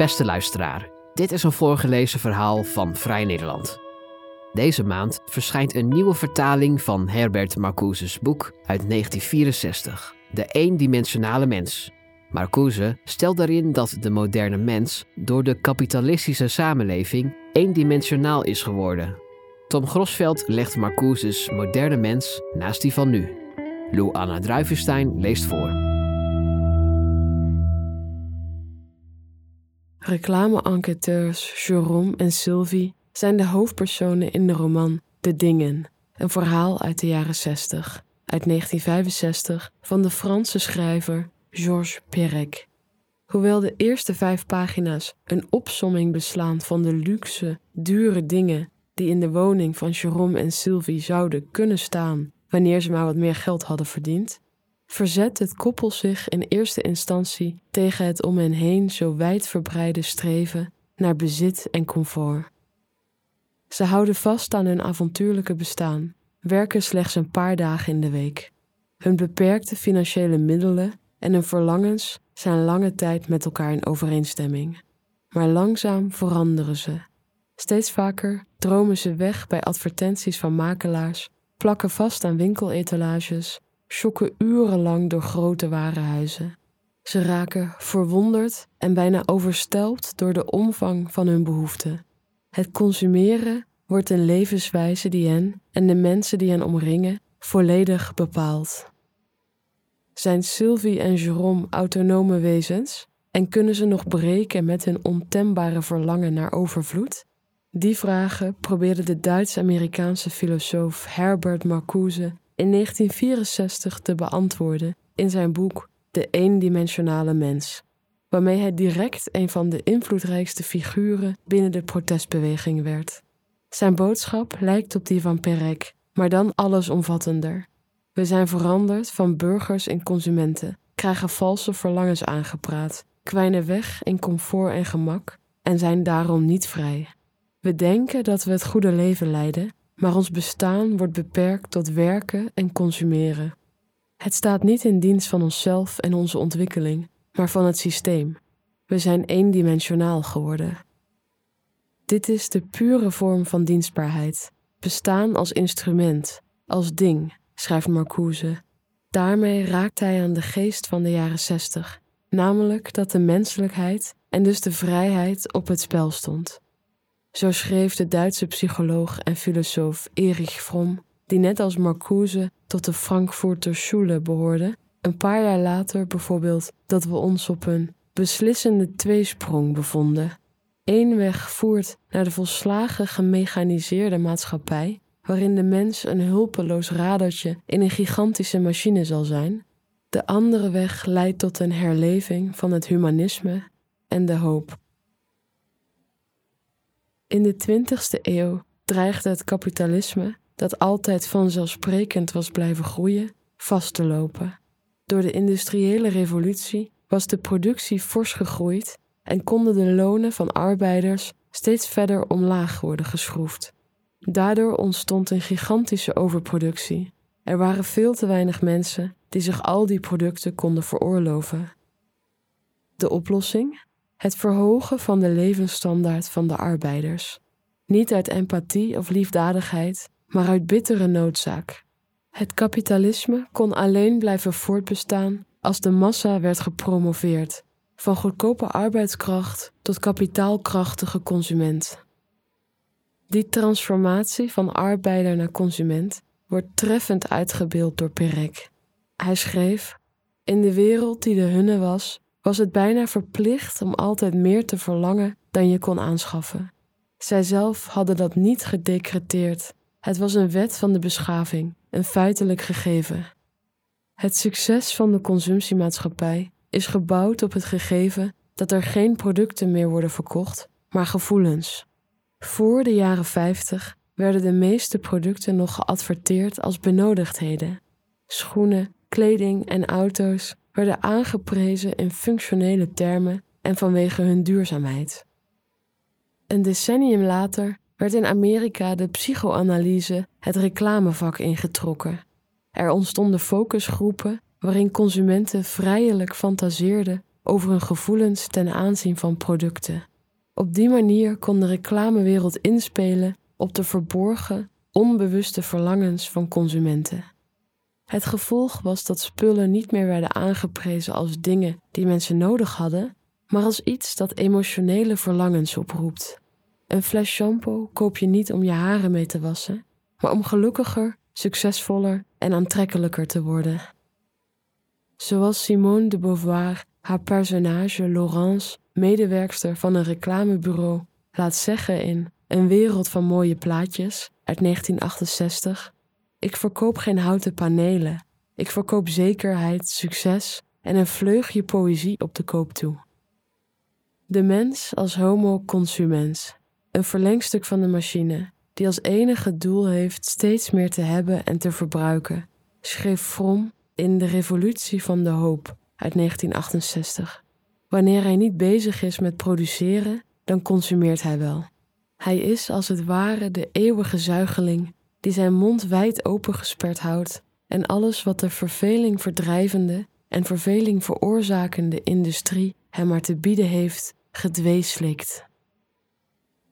Beste luisteraar, dit is een voorgelezen verhaal van Vrij Nederland. Deze maand verschijnt een nieuwe vertaling van Herbert Marcuse's boek uit 1964, De eendimensionale mens. Marcuse stelt daarin dat de moderne mens door de kapitalistische samenleving eendimensionaal is geworden. Tom Grosveld legt Marcuse's moderne mens naast die van nu. Lou Anna Druivenstein leest voor. Reclame-enquêteurs Jérôme en Sylvie zijn de hoofdpersonen in de roman De Dingen, een verhaal uit de jaren 60, uit 1965 van de Franse schrijver Georges Perec. Hoewel de eerste vijf pagina's een opsomming beslaan van de luxe, dure dingen die in de woning van Jérôme en Sylvie zouden kunnen staan wanneer ze maar wat meer geld hadden verdiend, verzet het koppel zich in eerste instantie tegen het om hen heen zo wijdverbreide streven naar bezit en comfort. Ze houden vast aan hun avontuurlijke bestaan, werken slechts een paar dagen in de week. Hun beperkte financiële middelen en hun verlangens zijn lange tijd met elkaar in overeenstemming. Maar langzaam veranderen ze. Steeds vaker dromen ze weg bij advertenties van makelaars, plakken vast aan winkeletalages schokken urenlang door grote warenhuizen. Ze raken verwonderd en bijna overstelpt door de omvang van hun behoeften. Het consumeren wordt een levenswijze die hen en de mensen die hen omringen volledig bepaalt. Zijn Sylvie en Jérôme autonome wezens en kunnen ze nog breken met hun ontembare verlangen naar overvloed? Die vragen probeerde de Duits-Amerikaanse filosoof Herbert Marcuse in 1964 te beantwoorden in zijn boek De eendimensionale mens, waarmee hij direct een van de invloedrijkste figuren binnen de protestbeweging werd. Zijn boodschap lijkt op die van Perec, maar dan allesomvattender. We zijn veranderd van burgers in consumenten, krijgen valse verlangens aangepraat, kwijnen weg in comfort en gemak en zijn daarom niet vrij. We denken dat we het goede leven leiden, maar ons bestaan wordt beperkt tot werken en consumeren. Het staat niet in dienst van onszelf en onze ontwikkeling, maar van het systeem. We zijn eendimensionaal geworden. Dit is de pure vorm van dienstbaarheid, bestaan als instrument, als ding, schrijft Marcuse. Daarmee raakt hij aan de geest van de jaren zestig, namelijk dat de menselijkheid en dus de vrijheid op het spel stond. Zo schreef de Duitse psycholoog en filosoof Erich Fromm, die net als Marcuse tot de Frankfurter Schule behoorde, een paar jaar later bijvoorbeeld dat we ons op een beslissende tweesprong bevonden. Eén weg voert naar de volslagen gemechaniseerde maatschappij, waarin de mens een hulpeloos radertje in een gigantische machine zal zijn. De andere weg leidt tot een herleving van het humanisme en de hoop. In de 20ste eeuw dreigde het kapitalisme, dat altijd vanzelfsprekend was blijven groeien, vast te lopen. Door de industriële revolutie was de productie fors gegroeid en konden de lonen van arbeiders steeds verder omlaag worden geschroefd. Daardoor ontstond een gigantische overproductie. Er waren veel te weinig mensen die zich al die producten konden veroorloven. De oplossing? Het verhogen van de levensstandaard van de arbeiders. Niet uit empathie of liefdadigheid, maar uit bittere noodzaak. Het kapitalisme kon alleen blijven voortbestaan als de massa werd gepromoveerd, van goedkope arbeidskracht tot kapitaalkrachtige consument. Die transformatie van arbeider naar consument wordt treffend uitgebeeld door Perec. Hij schreef: In de wereld die de hunne was, was het bijna verplicht om altijd meer te verlangen dan je kon aanschaffen. Zijzelf hadden dat niet gedecreteerd. Het was een wet van de beschaving, een feitelijk gegeven. Het succes van de consumptiemaatschappij is gebouwd op het gegeven dat er geen producten meer worden verkocht, maar gevoelens. Voor de jaren 50 werden de meeste producten nog geadverteerd als benodigdheden. Schoenen, kleding en auto's werden aangeprezen in functionele termen en vanwege hun duurzaamheid. Een decennium later werd in Amerika de psychoanalyse het reclamevak ingetrokken. Er ontstonden focusgroepen waarin consumenten vrijelijk fantaseerden over hun gevoelens ten aanzien van producten. Op die manier kon de reclamewereld inspelen op de verborgen, onbewuste verlangens van consumenten. Het gevolg was dat spullen niet meer werden aangeprezen als dingen die mensen nodig hadden, maar als iets dat emotionele verlangens oproept. Een fles shampoo koop je niet om je haren mee te wassen, maar om gelukkiger, succesvoller en aantrekkelijker te worden. Zoals Simone de Beauvoir haar personage Laurence, medewerkster van een reclamebureau, laat zeggen in Een wereld van mooie plaatjes uit 1968: Ik verkoop geen houten panelen. Ik verkoop zekerheid, succes en een vleugje poëzie op de koop toe. De mens als homo consumens, een verlengstuk van de machine, die als enige doel heeft steeds meer te hebben en te verbruiken, schreef Fromm in De Revolutie van de Hoop uit 1968. Wanneer hij niet bezig is met produceren, dan consumeert hij wel. Hij is als het ware de eeuwige zuigeling die zijn mond wijd opengesperd houdt en alles wat de verveling verdrijvende en verveling veroorzakende industrie hem maar te bieden heeft, gedwee slikt.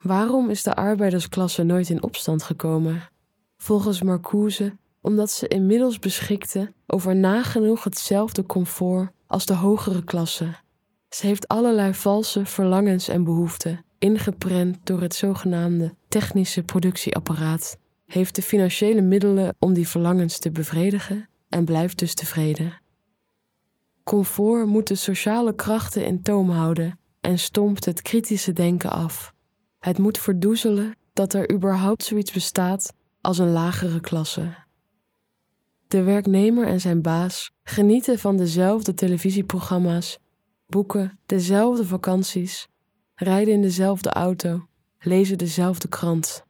Waarom is de arbeidersklasse nooit in opstand gekomen? Volgens Marcuse omdat ze inmiddels beschikte over nagenoeg hetzelfde comfort als de hogere klasse. Ze heeft allerlei valse verlangens en behoeften, ingeprent door het zogenaamde technische productieapparaat, heeft de financiële middelen om die verlangens te bevredigen en blijft dus tevreden. Comfort moet de sociale krachten in toom houden en stompt het kritische denken af. Het moet verdoezelen dat er überhaupt zoiets bestaat als een lagere klasse. De werknemer en zijn baas genieten van dezelfde televisieprogramma's, boeken dezelfde vakanties, rijden in dezelfde auto, lezen dezelfde krant.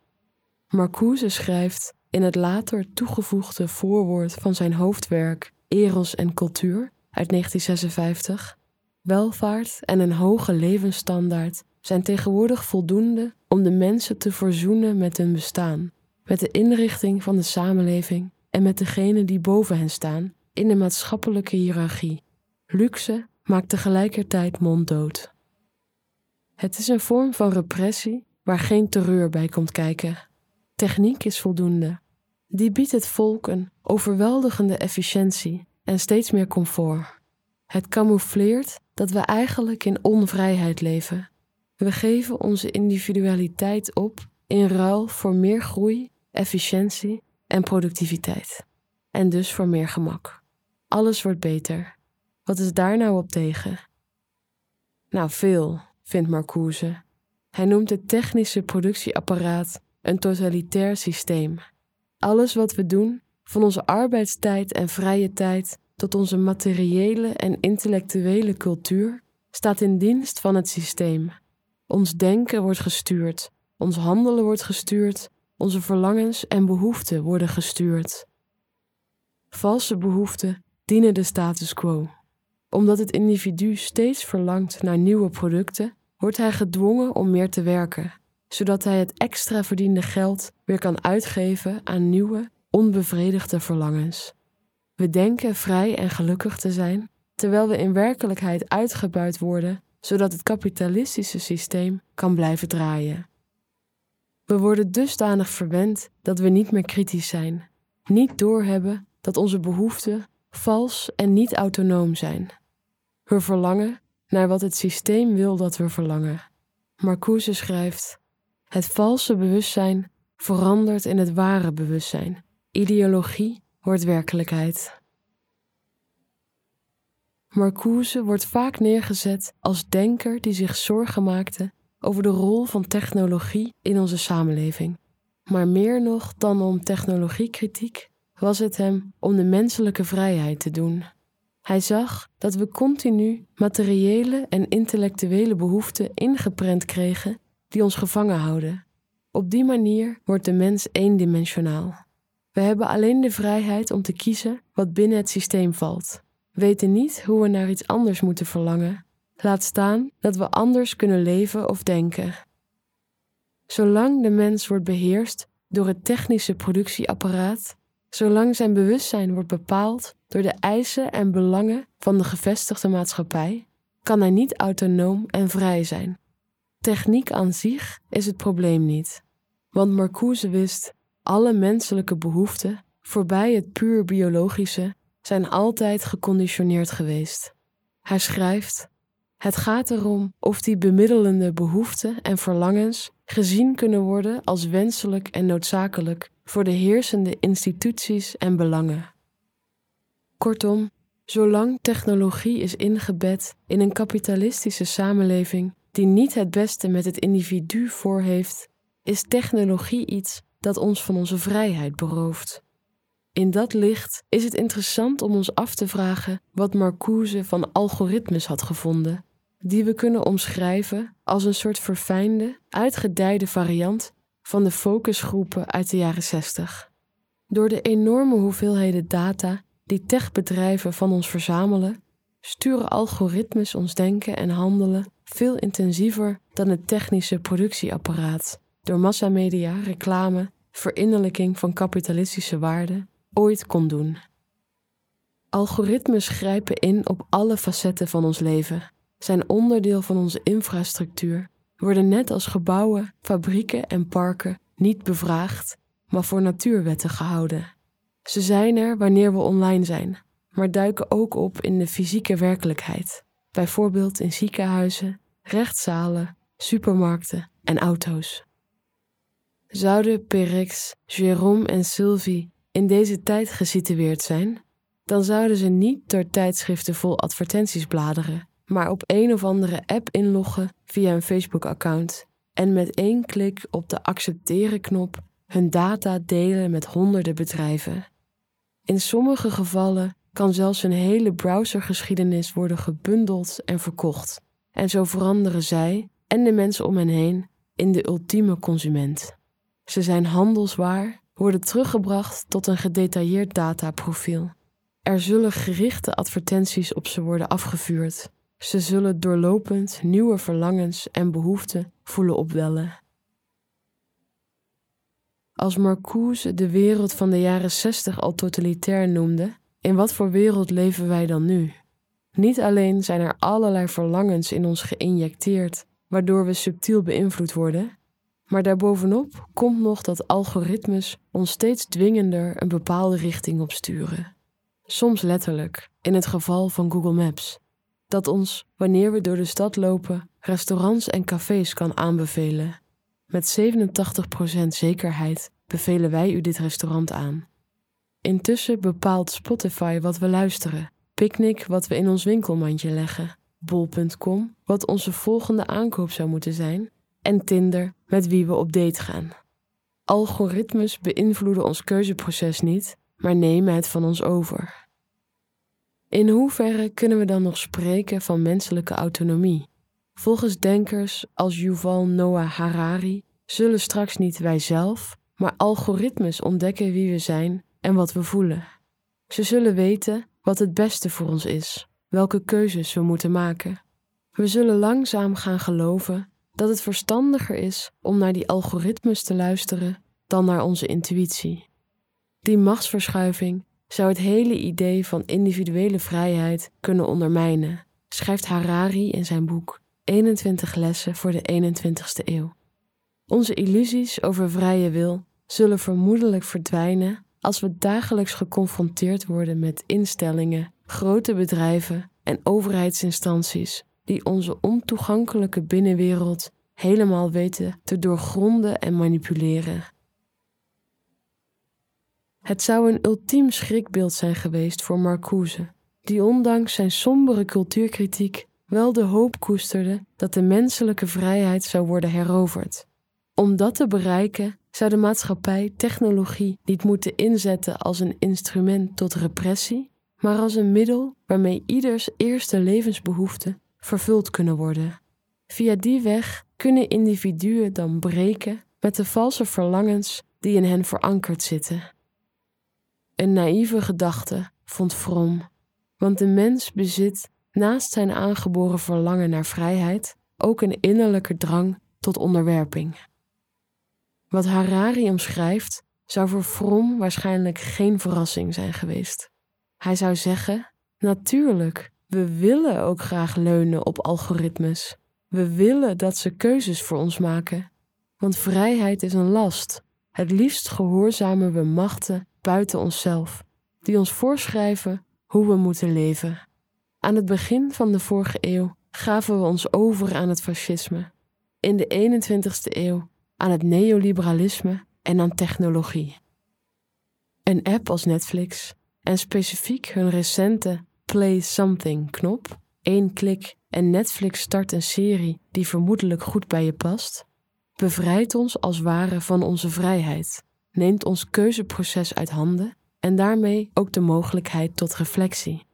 Marcuse schrijft in het later toegevoegde voorwoord van zijn hoofdwerk Eros en Cultuur uit 1956: Welvaart en een hoge levensstandaard zijn tegenwoordig voldoende om de mensen te verzoenen met hun bestaan, met de inrichting van de samenleving en met degenen die boven hen staan in de maatschappelijke hiërarchie. Luxe maakt tegelijkertijd monddood. Het is een vorm van repressie waar geen terreur bij komt kijken. Techniek is voldoende. Die biedt het volk een overweldigende efficiëntie en steeds meer comfort. Het camoufleert dat we eigenlijk in onvrijheid leven. We geven onze individualiteit op in ruil voor meer groei, efficiëntie en productiviteit. En dus voor meer gemak. Alles wordt beter. Wat is daar nou op tegen? Nou, veel, vindt Marcuse. Hij noemt het technische productieapparaat een totalitair systeem. Alles wat we doen, van onze arbeidstijd en vrije tijd tot onze materiële en intellectuele cultuur, staat in dienst van het systeem. Ons denken wordt gestuurd, ons handelen wordt gestuurd onze verlangens en behoeften worden gestuurd. Valse behoeften dienen de status quo. Omdat het individu steeds verlangt naar nieuwe producten, wordt hij gedwongen om meer te werken, zodat hij het extra verdiende geld weer kan uitgeven aan nieuwe, onbevredigde verlangens. We denken vrij en gelukkig te zijn, terwijl we in werkelijkheid uitgebuit worden, zodat het kapitalistische systeem kan blijven draaien. We worden dusdanig verwend dat we niet meer kritisch zijn, niet doorhebben dat onze behoeften vals en niet autonoom zijn. We verlangen naar wat het systeem wil dat we verlangen. Marcuse schrijft: Het valse bewustzijn verandert in het ware bewustzijn. Ideologie wordt werkelijkheid. Marcuse wordt vaak neergezet als denker die zich zorgen maakte over de rol van technologie in onze samenleving. Maar meer nog dan om technologiekritiek was het hem om de menselijke vrijheid te doen. Hij zag dat we continu materiële en intellectuele behoeften ingeprent kregen die ons gevangen houden. Op die manier wordt de mens eendimensionaal. We hebben alleen de vrijheid om te kiezen wat binnen het systeem valt, weten niet hoe we naar iets anders moeten verlangen Laat staan dat we anders kunnen leven of denken. Zolang de mens wordt beheerst door het technische productieapparaat, zolang zijn bewustzijn wordt bepaald door de eisen en belangen van de gevestigde maatschappij, kan hij niet autonoom en vrij zijn. Techniek aan zich is het probleem niet, want Marcuse wist: alle menselijke behoeften, voorbij het puur biologische, zijn altijd geconditioneerd geweest. Hij schrijft: Het gaat erom of die bemiddelende behoeften en verlangens gezien kunnen worden als wenselijk en noodzakelijk voor de heersende instituties en belangen. Kortom, zolang technologie is ingebed in een kapitalistische samenleving die niet het beste met het individu voor heeft, is technologie iets dat ons van onze vrijheid berooft. In dat licht is het interessant om ons af te vragen wat Marcuse van algoritmes had gevonden, die we kunnen omschrijven als een soort verfijnde, uitgedijde variant van de focusgroepen uit de jaren 60. Door de enorme hoeveelheden data die techbedrijven van ons verzamelen, sturen algoritmes ons denken en handelen veel intensiever dan het technische productieapparaat, door massamedia, reclame, verinnerlijking van kapitalistische waarden ooit kon doen. Algoritmes grijpen in op alle facetten van ons leven, zijn onderdeel van onze infrastructuur, worden net als gebouwen, fabrieken en parken niet bevraagd, maar voor natuurwetten gehouden. Ze zijn er wanneer we online zijn, maar duiken ook op in de fysieke werkelijkheid, bijvoorbeeld in ziekenhuizen, rechtszalen, supermarkten en auto's. Zouden Perex, Jérôme en Sylvie in deze tijd gesitueerd zijn, dan zouden ze niet door tijdschriften vol advertenties bladeren, maar op een of andere app inloggen via een Facebook-account en met één klik op de accepteren-knop hun data delen met honderden bedrijven. In sommige gevallen kan zelfs een hele browsergeschiedenis worden gebundeld en verkocht. En zo veranderen zij en de mensen om hen heen in de ultieme consument. Ze zijn handelswaar, worden teruggebracht tot een gedetailleerd dataprofiel. Er zullen gerichte advertenties op ze worden afgevuurd. Ze zullen doorlopend nieuwe verlangens en behoeften voelen opwellen. Als Marcuse de wereld van de jaren 60 al totalitair noemde, in wat voor wereld leven wij dan nu? Niet alleen zijn er allerlei verlangens in ons geïnjecteerd, waardoor we subtiel beïnvloed worden, maar daarbovenop komt nog dat algoritmes ons steeds dwingender een bepaalde richting opsturen. Soms letterlijk, in het geval van Google Maps, dat ons, wanneer we door de stad lopen, restaurants en cafés kan aanbevelen. Met 87% zekerheid bevelen wij u dit restaurant aan. Intussen bepaalt Spotify wat we luisteren, Picnic wat we in ons winkelmandje leggen, Bol.com wat onze volgende aankoop zou moeten zijn en Tinder met wie we op date gaan. Algoritmes beïnvloeden ons keuzeproces niet, maar nemen het van ons over. In hoeverre kunnen we dan nog spreken van menselijke autonomie? Volgens denkers als Yuval Noah Harari zullen straks niet wij zelf, maar algoritmes ontdekken wie we zijn en wat we voelen. Ze zullen weten wat het beste voor ons is, welke keuzes we moeten maken. We zullen langzaam gaan geloven dat het verstandiger is om naar die algoritmes te luisteren dan naar onze intuïtie. Die machtsverschuiving zou het hele idee van individuele vrijheid kunnen ondermijnen, schrijft Harari in zijn boek 21 lessen voor de 21ste eeuw. Onze illusies over vrije wil zullen vermoedelijk verdwijnen als we dagelijks geconfronteerd worden met instellingen, grote bedrijven en overheidsinstanties die onze ontoegankelijke binnenwereld helemaal weten te doorgronden en manipuleren. Het zou een ultiem schrikbeeld zijn geweest voor Marcuse, die ondanks zijn sombere cultuurkritiek wel de hoop koesterde dat de menselijke vrijheid zou worden heroverd. Om dat te bereiken zou de maatschappij technologie niet moeten inzetten als een instrument tot repressie, maar als een middel waarmee ieders eerste levensbehoeften vervuld kunnen worden. Via die weg kunnen individuen dan breken met de valse verlangens die in hen verankerd zitten. Een naïeve gedachte, vond Fromm, want de mens bezit naast zijn aangeboren verlangen naar vrijheid ook een innerlijke drang tot onderwerping. Wat Harari omschrijft, zou voor Fromm waarschijnlijk geen verrassing zijn geweest. Hij zou zeggen: Natuurlijk, We willen ook graag leunen op algoritmes. We willen dat ze keuzes voor ons maken. Want vrijheid is een last. Het liefst gehoorzamen we machten buiten onszelf, die ons voorschrijven hoe we moeten leven. Aan het begin van de vorige eeuw gaven we ons over aan het fascisme. In de 21ste eeuw aan het neoliberalisme en aan technologie. Een app als Netflix en specifiek hun recente Play Something knop, één klik en Netflix start een serie die vermoedelijk goed bij je past, bevrijdt ons als ware van onze vrijheid, neemt ons keuzeproces uit handen en daarmee ook de mogelijkheid tot reflectie.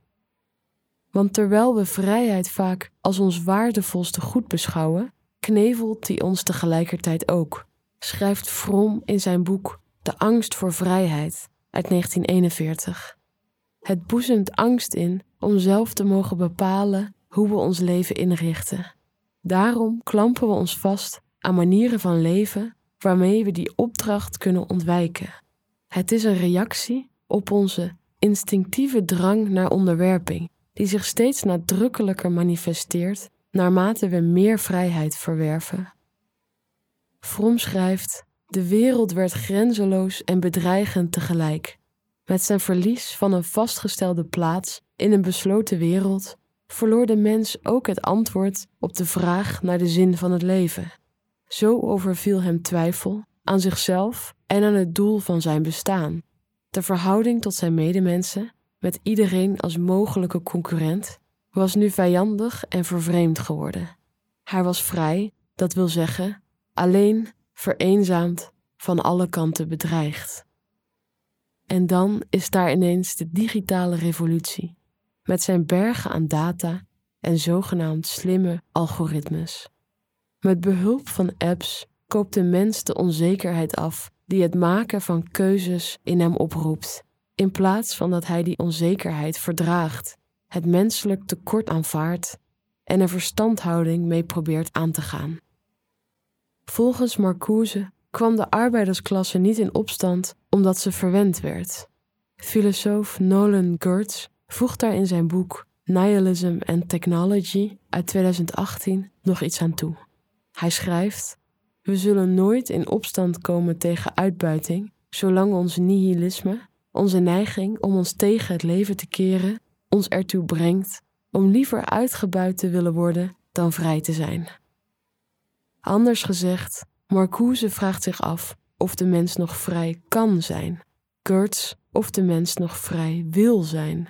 Want terwijl we vrijheid vaak als ons waardevolste goed beschouwen, knevelt die ons tegelijkertijd ook, schrijft Fromm in zijn boek De angst voor vrijheid uit 1941. Het boezemt angst in om zelf te mogen bepalen hoe we ons leven inrichten. Daarom klampen we ons vast aan manieren van leven waarmee we die opdracht kunnen ontwijken. Het is een reactie op onze instinctieve drang naar onderwerping, die zich steeds nadrukkelijker manifesteert naarmate we meer vrijheid verwerven. Fromm schrijft: De wereld werd grenzeloos en bedreigend tegelijk. Met zijn verlies van een vastgestelde plaats in een besloten wereld verloor de mens ook het antwoord op de vraag naar de zin van het leven. Zo overviel hem twijfel aan zichzelf en aan het doel van zijn bestaan. De verhouding tot zijn medemensen, met iedereen als mogelijke concurrent, was nu vijandig en vervreemd geworden. Hij was vrij, dat wil zeggen, alleen, vereenzaamd, van alle kanten bedreigd. En dan is daar ineens de digitale revolutie, met zijn bergen aan data en zogenaamd slimme algoritmes. Met behulp van apps koopt de mens de onzekerheid af die het maken van keuzes in hem oproept, in plaats van dat hij die onzekerheid verdraagt, het menselijk tekort aanvaardt en een verstandhouding mee probeert aan te gaan. Volgens Marcuse kwam de arbeidersklasse niet in opstand omdat ze verwend werd. Filosoof Nolan Gertz voegt daar in zijn boek Nihilism and Technology uit 2018 nog iets aan toe. Hij schrijft: We zullen nooit in opstand komen tegen uitbuiting, zolang ons nihilisme, onze neiging om ons tegen het leven te keren, ons ertoe brengt om liever uitgebuit te willen worden dan vrij te zijn. Anders gezegd, Marcuse vraagt zich af of de mens nog vrij kan zijn. Kurtz of de mens nog vrij wil zijn.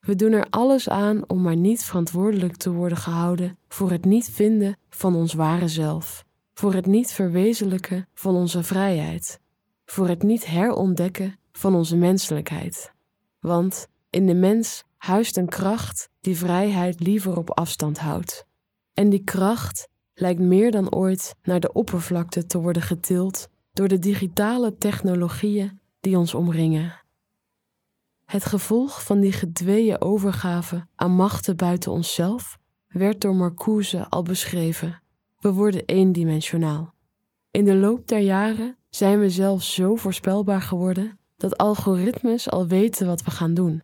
We doen er alles aan om maar niet verantwoordelijk te worden gehouden voor het niet vinden van ons ware zelf, voor het niet verwezenlijken van onze vrijheid, voor het niet herontdekken van onze menselijkheid. Want in de mens huist een kracht die vrijheid liever op afstand houdt. En die kracht lijkt meer dan ooit naar de oppervlakte te worden getild door de digitale technologieën die ons omringen. Het gevolg van die gedweeën overgave aan machten buiten onszelf werd door Marcuse al beschreven. We worden eendimensionaal. In de loop der jaren zijn we zelfs zo voorspelbaar geworden dat algoritmes al weten wat we gaan doen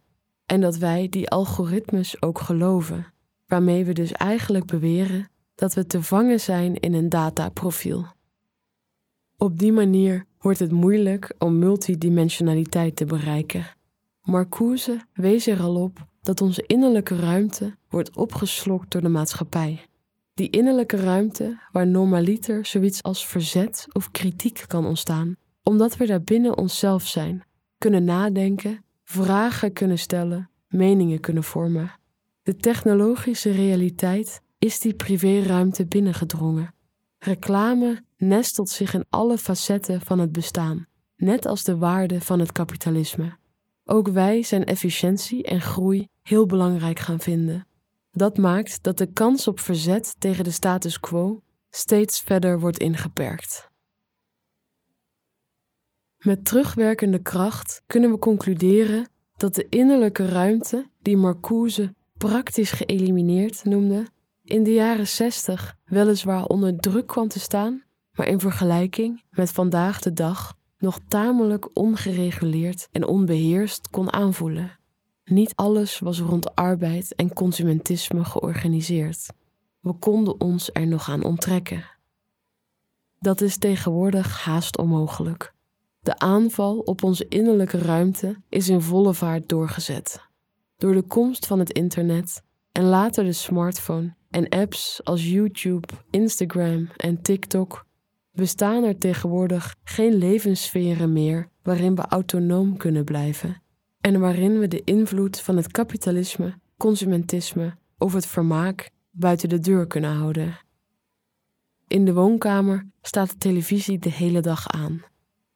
en dat wij die algoritmes ook geloven, waarmee we dus eigenlijk beweren dat we te vangen zijn in een dataprofiel. Op die manier wordt het moeilijk om multidimensionaliteit te bereiken. Marcuse wees er al op dat onze innerlijke ruimte wordt opgeslokt door de maatschappij. Die innerlijke ruimte waar normaliter zoiets als verzet of kritiek kan ontstaan, omdat we daar binnen onszelf zijn, kunnen nadenken, vragen kunnen stellen, meningen kunnen vormen. De technologische realiteit is die privéruimte binnengedrongen. Reclame nestelt zich in alle facetten van het bestaan, net als de waarde van het kapitalisme. Ook wij zijn efficiëntie en groei heel belangrijk gaan vinden. Dat maakt dat de kans op verzet tegen de status quo steeds verder wordt ingeperkt. Met terugwerkende kracht kunnen we concluderen dat de innerlijke ruimte, die Marcuse praktisch geëlimineerd noemde, in de jaren 60 weliswaar onder druk kwam te staan, maar in vergelijking met vandaag de dag nog tamelijk ongereguleerd en onbeheerst kon aanvoelen. Niet alles was rond arbeid en consumentisme georganiseerd. We konden ons er nog aan onttrekken. Dat is tegenwoordig haast onmogelijk. De aanval op onze innerlijke ruimte is in volle vaart doorgezet. Door de komst van het internet en later de smartphone en apps als YouTube, Instagram en TikTok bestaan er tegenwoordig geen levenssferen meer waarin we autonoom kunnen blijven en waarin we de invloed van het kapitalisme, consumentisme of het vermaak buiten de deur kunnen houden. In de woonkamer staat de televisie de hele dag aan.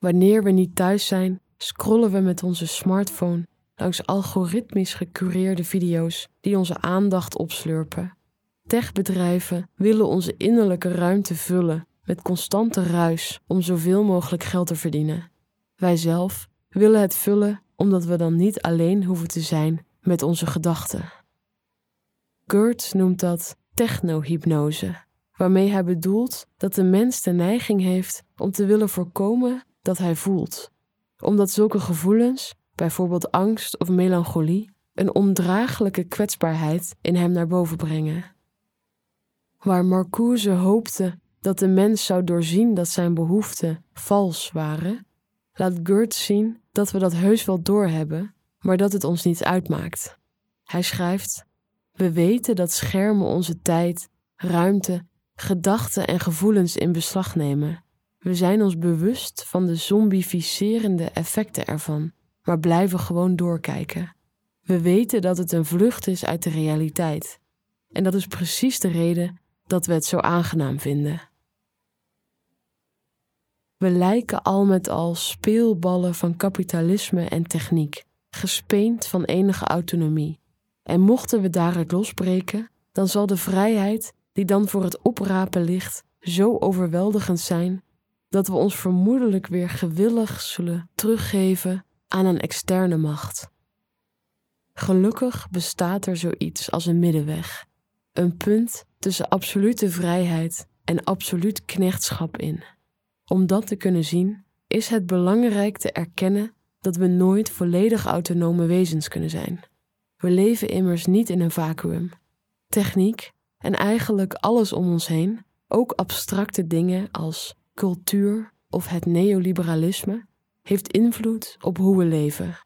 Wanneer we niet thuis zijn, scrollen we met onze smartphone langs algoritmisch gecureerde video's die onze aandacht opslurpen. Techbedrijven willen onze innerlijke ruimte vullen met constante ruis om zoveel mogelijk geld te verdienen. Wij zelf willen het vullen omdat we dan niet alleen hoeven te zijn met onze gedachten. Gert noemt dat technohypnose, waarmee hij bedoelt dat de mens de neiging heeft om te willen voorkomen dat hij voelt, omdat zulke gevoelens, bijvoorbeeld angst of melancholie, een ondraaglijke kwetsbaarheid in hem naar boven brengen. Waar Marcuse hoopte dat de mens zou doorzien dat zijn behoeften vals waren, laat Gert zien dat we dat heus wel doorhebben, maar dat het ons niet uitmaakt. Hij schrijft: We weten dat schermen onze tijd, ruimte, gedachten en gevoelens in beslag nemen. We zijn ons bewust van de zombificerende effecten ervan, maar blijven gewoon doorkijken. We weten dat het een vlucht is uit de realiteit. En dat is precies de reden dat we het zo aangenaam vinden. We lijken al met al speelballen van kapitalisme en techniek, gespeend van enige autonomie. En mochten we daaruit losbreken, dan zal de vrijheid die dan voor het oprapen ligt zo overweldigend zijn dat we ons vermoedelijk weer gewillig zullen teruggeven aan een externe macht. Gelukkig bestaat er zoiets als een middenweg, een punt tussen absolute vrijheid en absoluut knechtschap in. Om dat te kunnen zien, is het belangrijk te erkennen dat we nooit volledig autonome wezens kunnen zijn. We leven immers niet in een vacuüm. Techniek en eigenlijk alles om ons heen, ook abstracte dingen als cultuur of het neoliberalisme, heeft invloed op hoe we leven.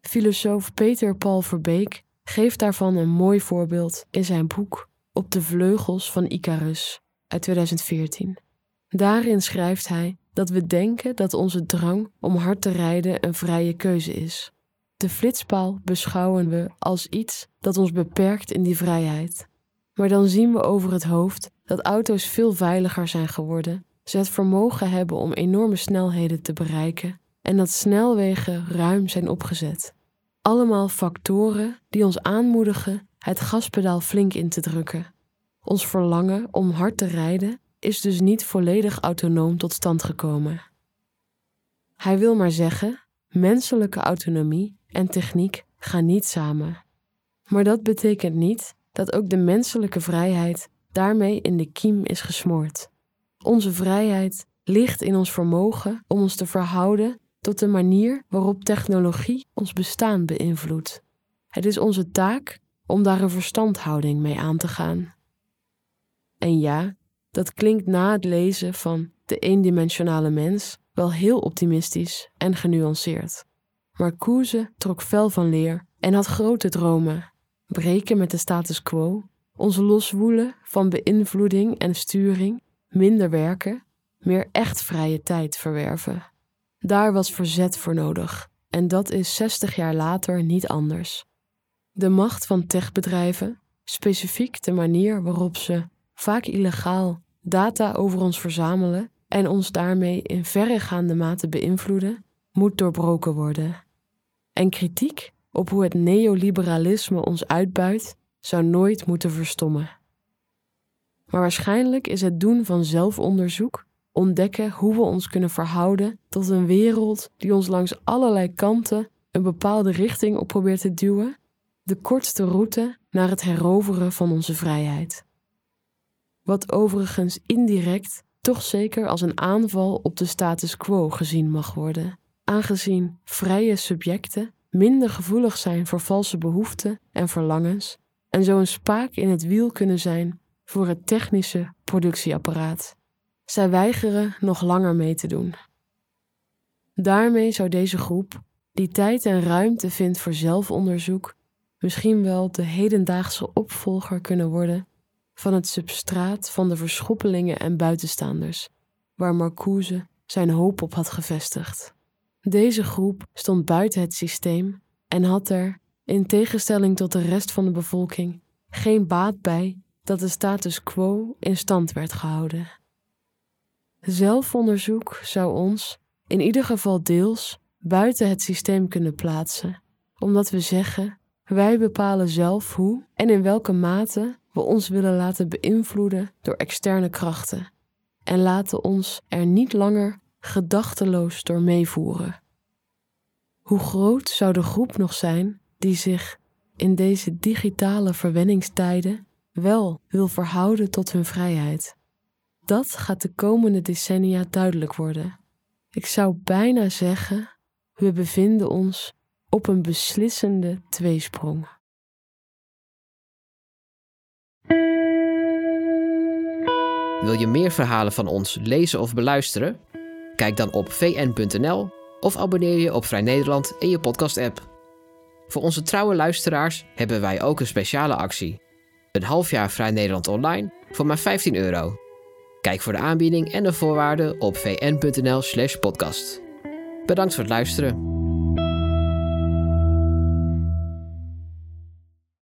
Filosoof Peter Paul Verbeek geeft daarvan een mooi voorbeeld in zijn boek Op de vleugels van Icarus uit 2014. Daarin schrijft hij dat we denken dat onze drang om hard te rijden een vrije keuze is. De flitspaal beschouwen we als iets dat ons beperkt in die vrijheid. Maar dan zien we over het hoofd dat auto's veel veiliger zijn geworden, ze het vermogen hebben om enorme snelheden te bereiken en dat snelwegen ruim zijn opgezet. Allemaal factoren die ons aanmoedigen het gaspedaal flink in te drukken. Ons verlangen om hard te rijden is dus niet volledig autonoom tot stand gekomen. Hij wil maar zeggen: menselijke autonomie en techniek gaan niet samen. Maar dat betekent niet dat ook de menselijke vrijheid daarmee in de kiem is gesmoord. Onze vrijheid ligt in ons vermogen om ons te verhouden tot de manier waarop technologie ons bestaan beïnvloedt. Het is onze taak om daar een verstandhouding mee aan te gaan. En ja, dat klinkt na het lezen van De eendimensionale mens wel heel optimistisch en genuanceerd. Maar Koeze trok fel van leer en had grote dromen. Breken met de status quo, ons loswoelen van beïnvloeding en sturing, minder werken, meer echt vrije tijd verwerven. Daar was verzet voor nodig en dat is 60 jaar later niet anders. De macht van techbedrijven, specifiek de manier waarop ze, vaak illegaal, data over ons verzamelen en ons daarmee in verregaande mate beïnvloeden, moet doorbroken worden. En kritiek op hoe het neoliberalisme ons uitbuit, zou nooit moeten verstommen. Maar waarschijnlijk is het doen van zelfonderzoek, ontdekken hoe we ons kunnen verhouden tot een wereld die ons langs allerlei kanten een bepaalde richting op probeert te duwen, de kortste route naar het heroveren van onze vrijheid wat overigens indirect toch zeker als een aanval op de status quo gezien mag worden, aangezien vrije subjecten minder gevoelig zijn voor valse behoeften en verlangens en zo een spaak in het wiel kunnen zijn voor het technische productieapparaat. Zij weigeren nog langer mee te doen. Daarmee zou deze groep, die tijd en ruimte vindt voor zelfonderzoek, misschien wel de hedendaagse opvolger kunnen worden van het substraat van de verschoppelingen en buitenstaanders, waar Marcuse zijn hoop op had gevestigd. Deze groep stond buiten het systeem en had er, in tegenstelling tot de rest van de bevolking, geen baat bij dat de status quo in stand werd gehouden. Zelfonderzoek zou ons, in ieder geval deels, buiten het systeem kunnen plaatsen, omdat we zeggen: wij bepalen zelf hoe en in welke mate we ons willen laten beïnvloeden door externe krachten en laten ons er niet langer gedachteloos door meevoeren. Hoe groot zou de groep nog zijn die zich in deze digitale verwenningstijden wel wil verhouden tot hun vrijheid? Dat gaat de komende decennia duidelijk worden. Ik zou bijna zeggen, we bevinden ons op een beslissende tweesprong. Wil je meer verhalen van ons lezen of beluisteren? Kijk dan op vn.nl of abonneer je op Vrij Nederland in je podcast-app. Voor onze trouwe luisteraars hebben wij ook een speciale actie. Een half jaar Vrij Nederland online voor maar 15 euro. Kijk voor de aanbieding en de voorwaarden op vn.nl/podcast. Bedankt voor het luisteren.